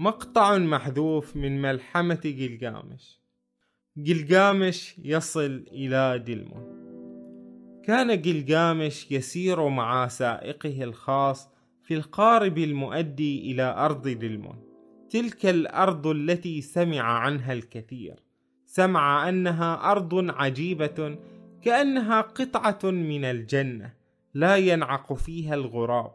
مقطع محذوف من ملحمة جلجامش جلجامش يصل إلى دلمون كان جلجامش يسير مع سائقه الخاص في القارب المؤدي إلى أرض دلمون تلك الأرض التي سمع عنها الكثير. سمع أنها أرض عجيبة كأنها قطعة من الجنة. لا ينعق فيها الغراب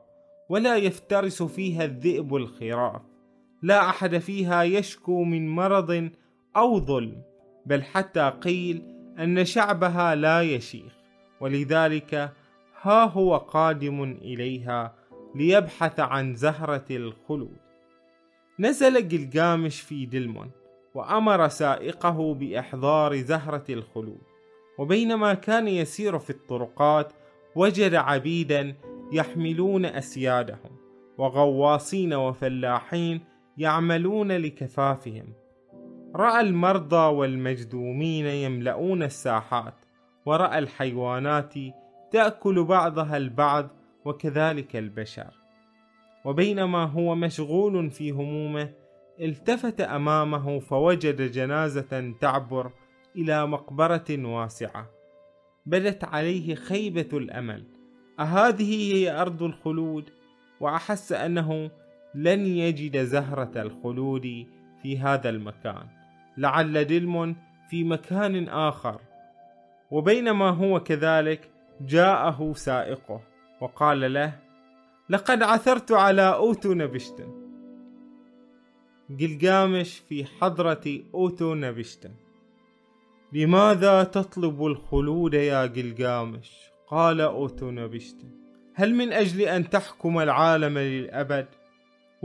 ولا يفترس فيها الذئب الخراف لا أحد فيها يشكو من مرض أو ظلم بل حتى قيل أن شعبها لا يشيخ ولذلك ها هو قادم إليها ليبحث عن زهرة الخلود. نزل جلجامش في دلمون وأمر سائقه بإحضار زهرة الخلود وبينما كان يسير في الطرقات وجد عبيدا يحملون أسيادهم وغواصين وفلاحين يعملون لكفافهم. رأى المرضى والمجذومين يملؤون الساحات ورأى الحيوانات تأكل بعضها البعض وكذلك البشر. وبينما هو مشغول في همومه التفت أمامه فوجد جنازة تعبر إلى مقبرة واسعة. بدت عليه خيبة الأمل. أهذه هي أرض الخلود؟ وأحس أنه لن يجد زهرة الخلود في هذا المكان لعل دلمون في مكان آخر. وبينما هو كذلك جاءه سائقه وقال له لقد عثرت على أوتو نبشتن جلجامش في حضرة أوتو نبشتن لماذا تطلب الخلود يا جلجامش؟ قال أوتو نبشتن هل من أجل أن تحكم العالم للأبد؟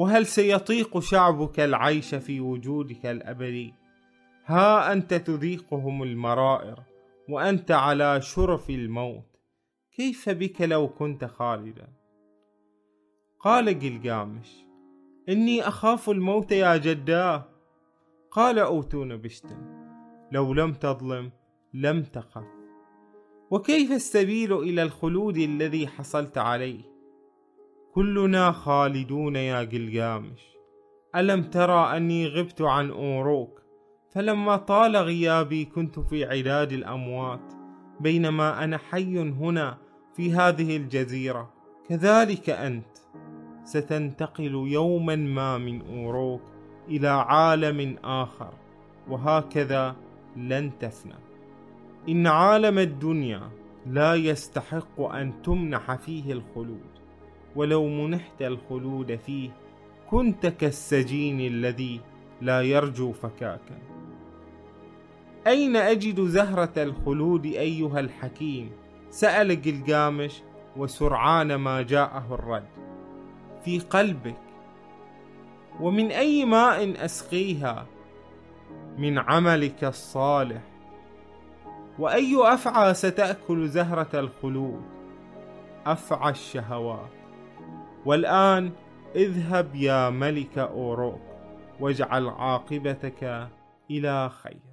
وهل سيطيق شعبك العيش في وجودك الأبدي؟ ها أنت تذيقهم المرائر وأنت على شرف الموت. كيف بك لو كنت خالدا؟ قال جلجامش إني أخاف الموت يا جداه قال أوتون بشتن لو لم تظلم لم تخف. وكيف السبيل إلى الخلود الذي حصلت عليه؟ كلنا خالدون يا جلجامش. ألم ترى أني غبت عن أوروك؟ فلما طال غيابي كنت في عداد الأموات بينما أنا حي هنا في هذه الجزيرة. كذلك أنت. ستنتقل يوما ما من أوروك إلى عالم آخر وهكذا لن تفنى. إن عالم الدنيا لا يستحق أن تمنح فيه الخلود. ولو منحت الخلود فيه كنت كالسجين الذي لا يرجو فكاكا. أين أجد زهرة الخلود أيها الحكيم؟ سأل جلجامش وسرعان ما جاءه الرد. في قلبك. ومن أي ماء أسقيها؟ من عملك الصالح. وأي أفعى ستأكل زهرة الخلود؟ أفعى الشهوات. والآن اذهب يا ملك أوروك واجعل عاقبتك إلى خير.